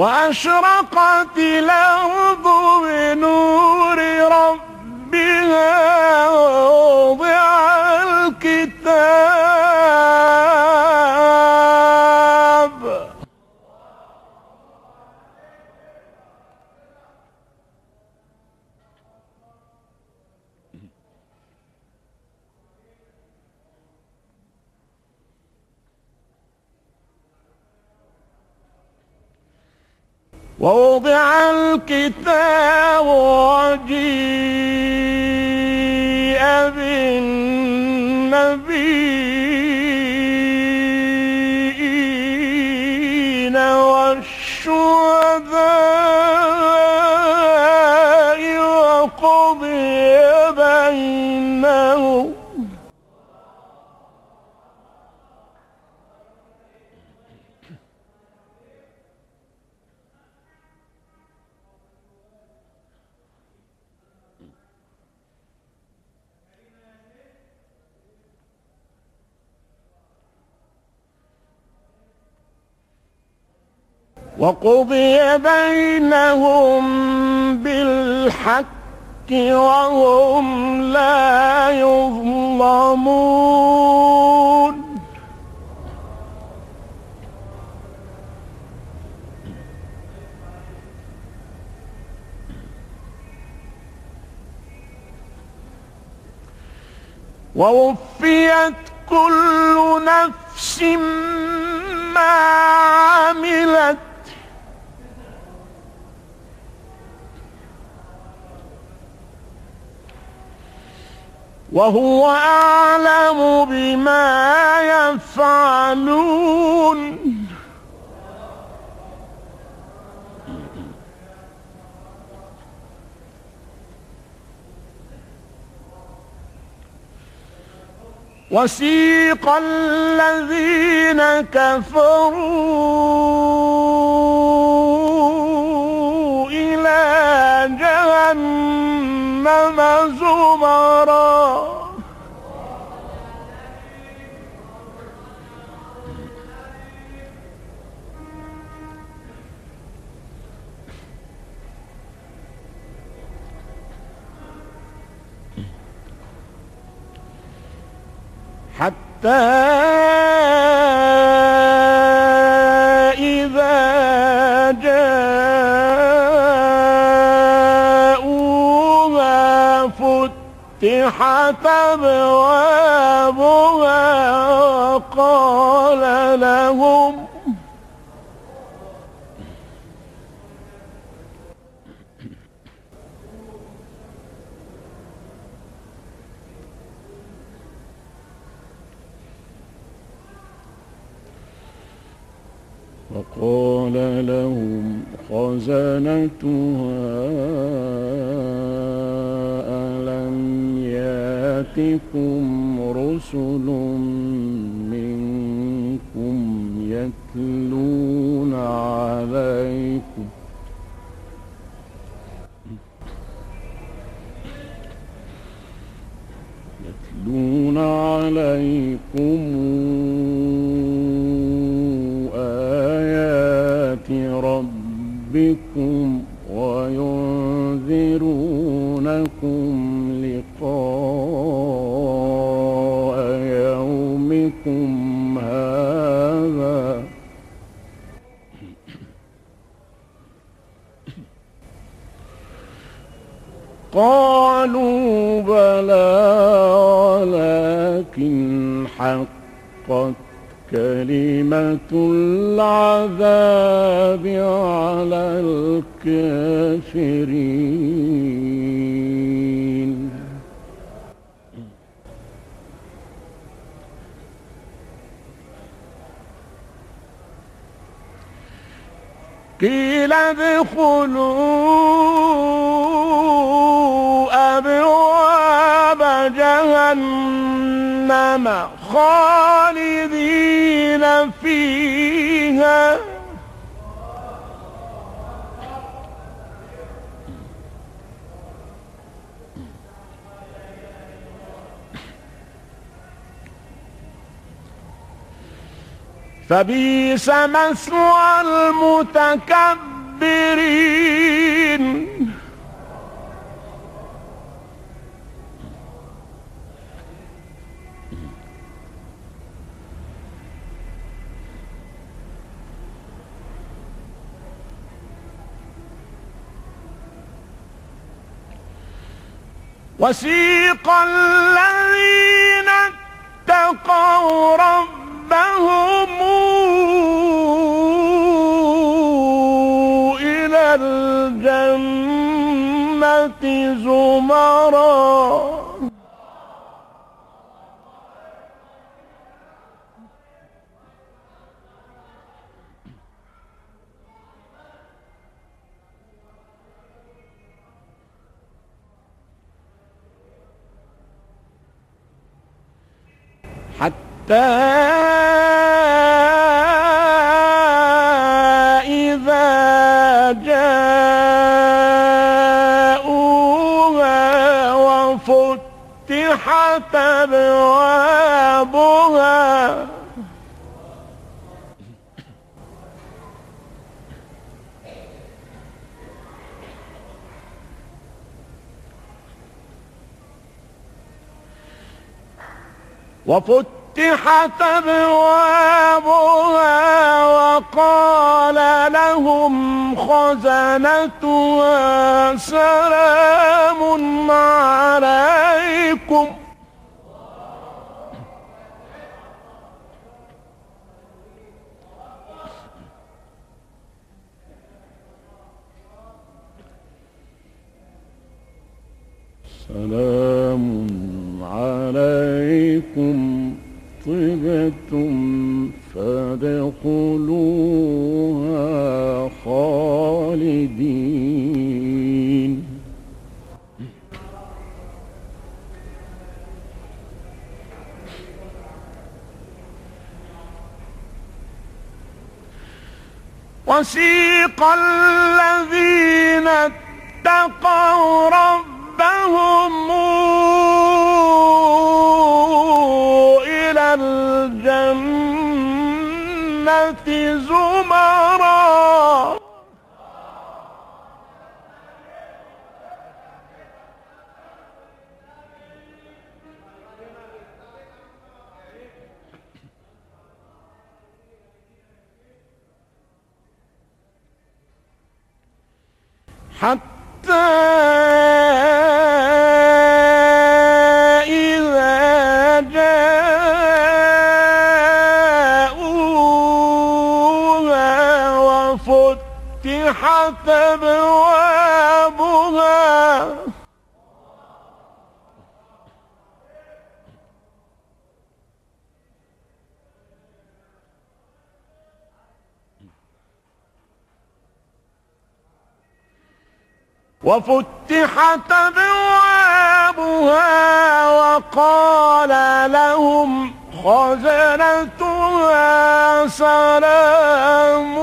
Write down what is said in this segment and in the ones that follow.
وأشرقت الأرض بنور ربها ووضع الكتاب وجيء وقضي بينهم بالحق وهم لا يظلمون. ووفيت كل نفس ما وهو أعلم بما يفعلون. وسيق الذين كفروا. حتى إذا جاءوها فتحت أبوابها وقال لهم وقال لهم خزنتها ألم ياتكم رسل منكم يتلون عليكم؟ يتلون عليكم قالوا بلى ولكن حقت كلمة العذاب على الكافرين. قيل ادخلوا خالدين فيها. فبئس مثوى المتكبرين. وسيق الذين اتقوا ربهم حتى إذا جاءوها وفتحت أبوابها وفتحت أبوابها وقال لهم خزنتها سلام عليكم. سلام عليكم. طبتم فادخلوها خالدين. وسيق حتى إذا جاءوها وفتحت أبوابها وفتحت أبوابها وقال لهم خزنتها سلام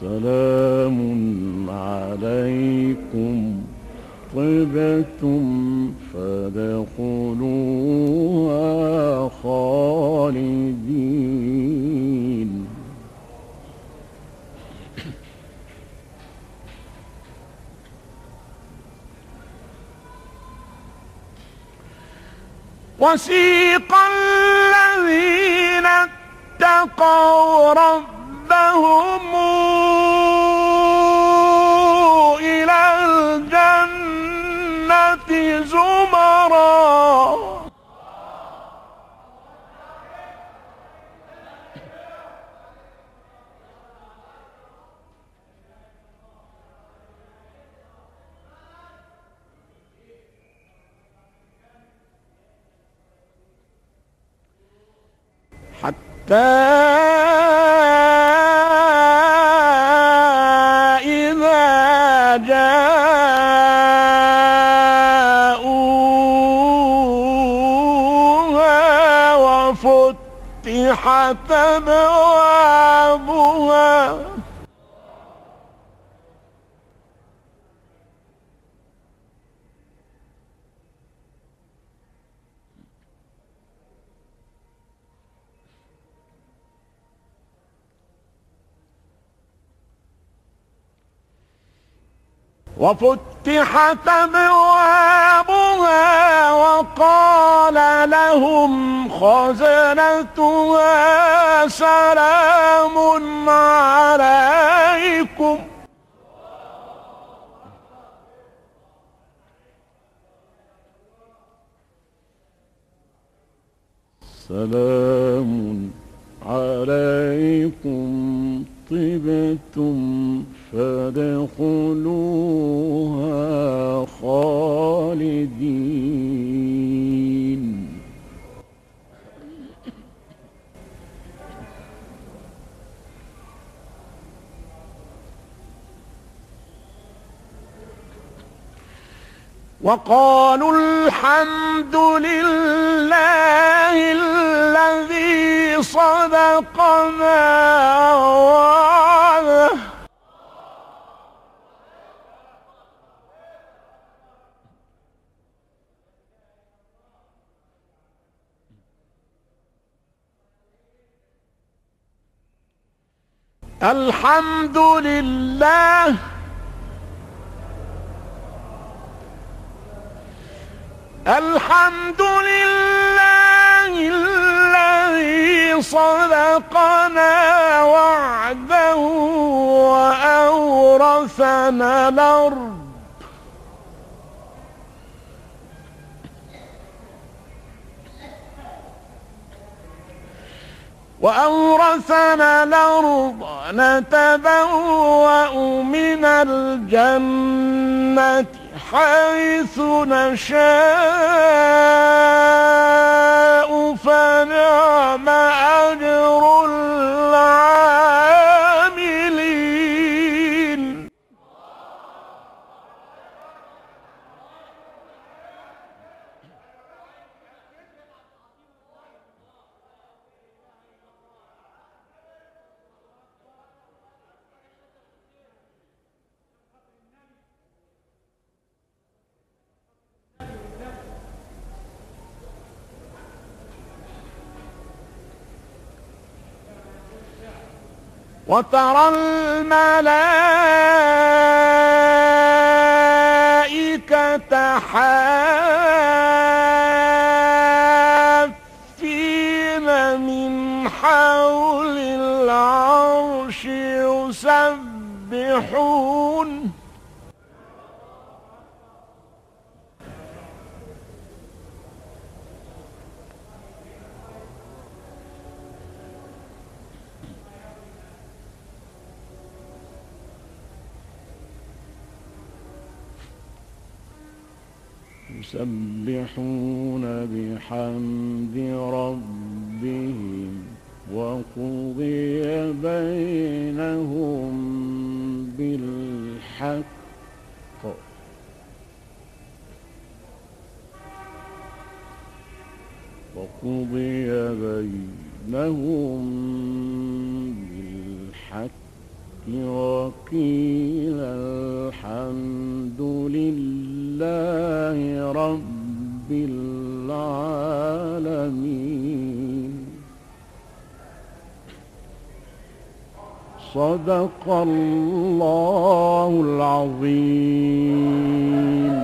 سلام عليكم. طبتم فادخلوها خالدين. وسيق الذين اتقوا ربهم وهم إلى الجنة زمرا. حتى وفتحت أبوابها وفتحت أبوابها وقال لهم خزنتها سلام عليكم. سلام عليكم. طبتم فادخلوها خالدين. وقالوا الحمد لله الذي صدقنا وعده. الحمد لله الحمد لله الذي صدقنا وعده وأورثنا الأرض. وأورثنا الأرض نتبوأ من الجنة. حيث نشاء فنعم أجر وترى الملائكة حافين من حول العرش يسبحون يسبحون بحمد ربهم وقضي بينهم بالحق. وقضي بينهم بالحق. وقيل الحمد لله رب العالمين. صدق الله العظيم.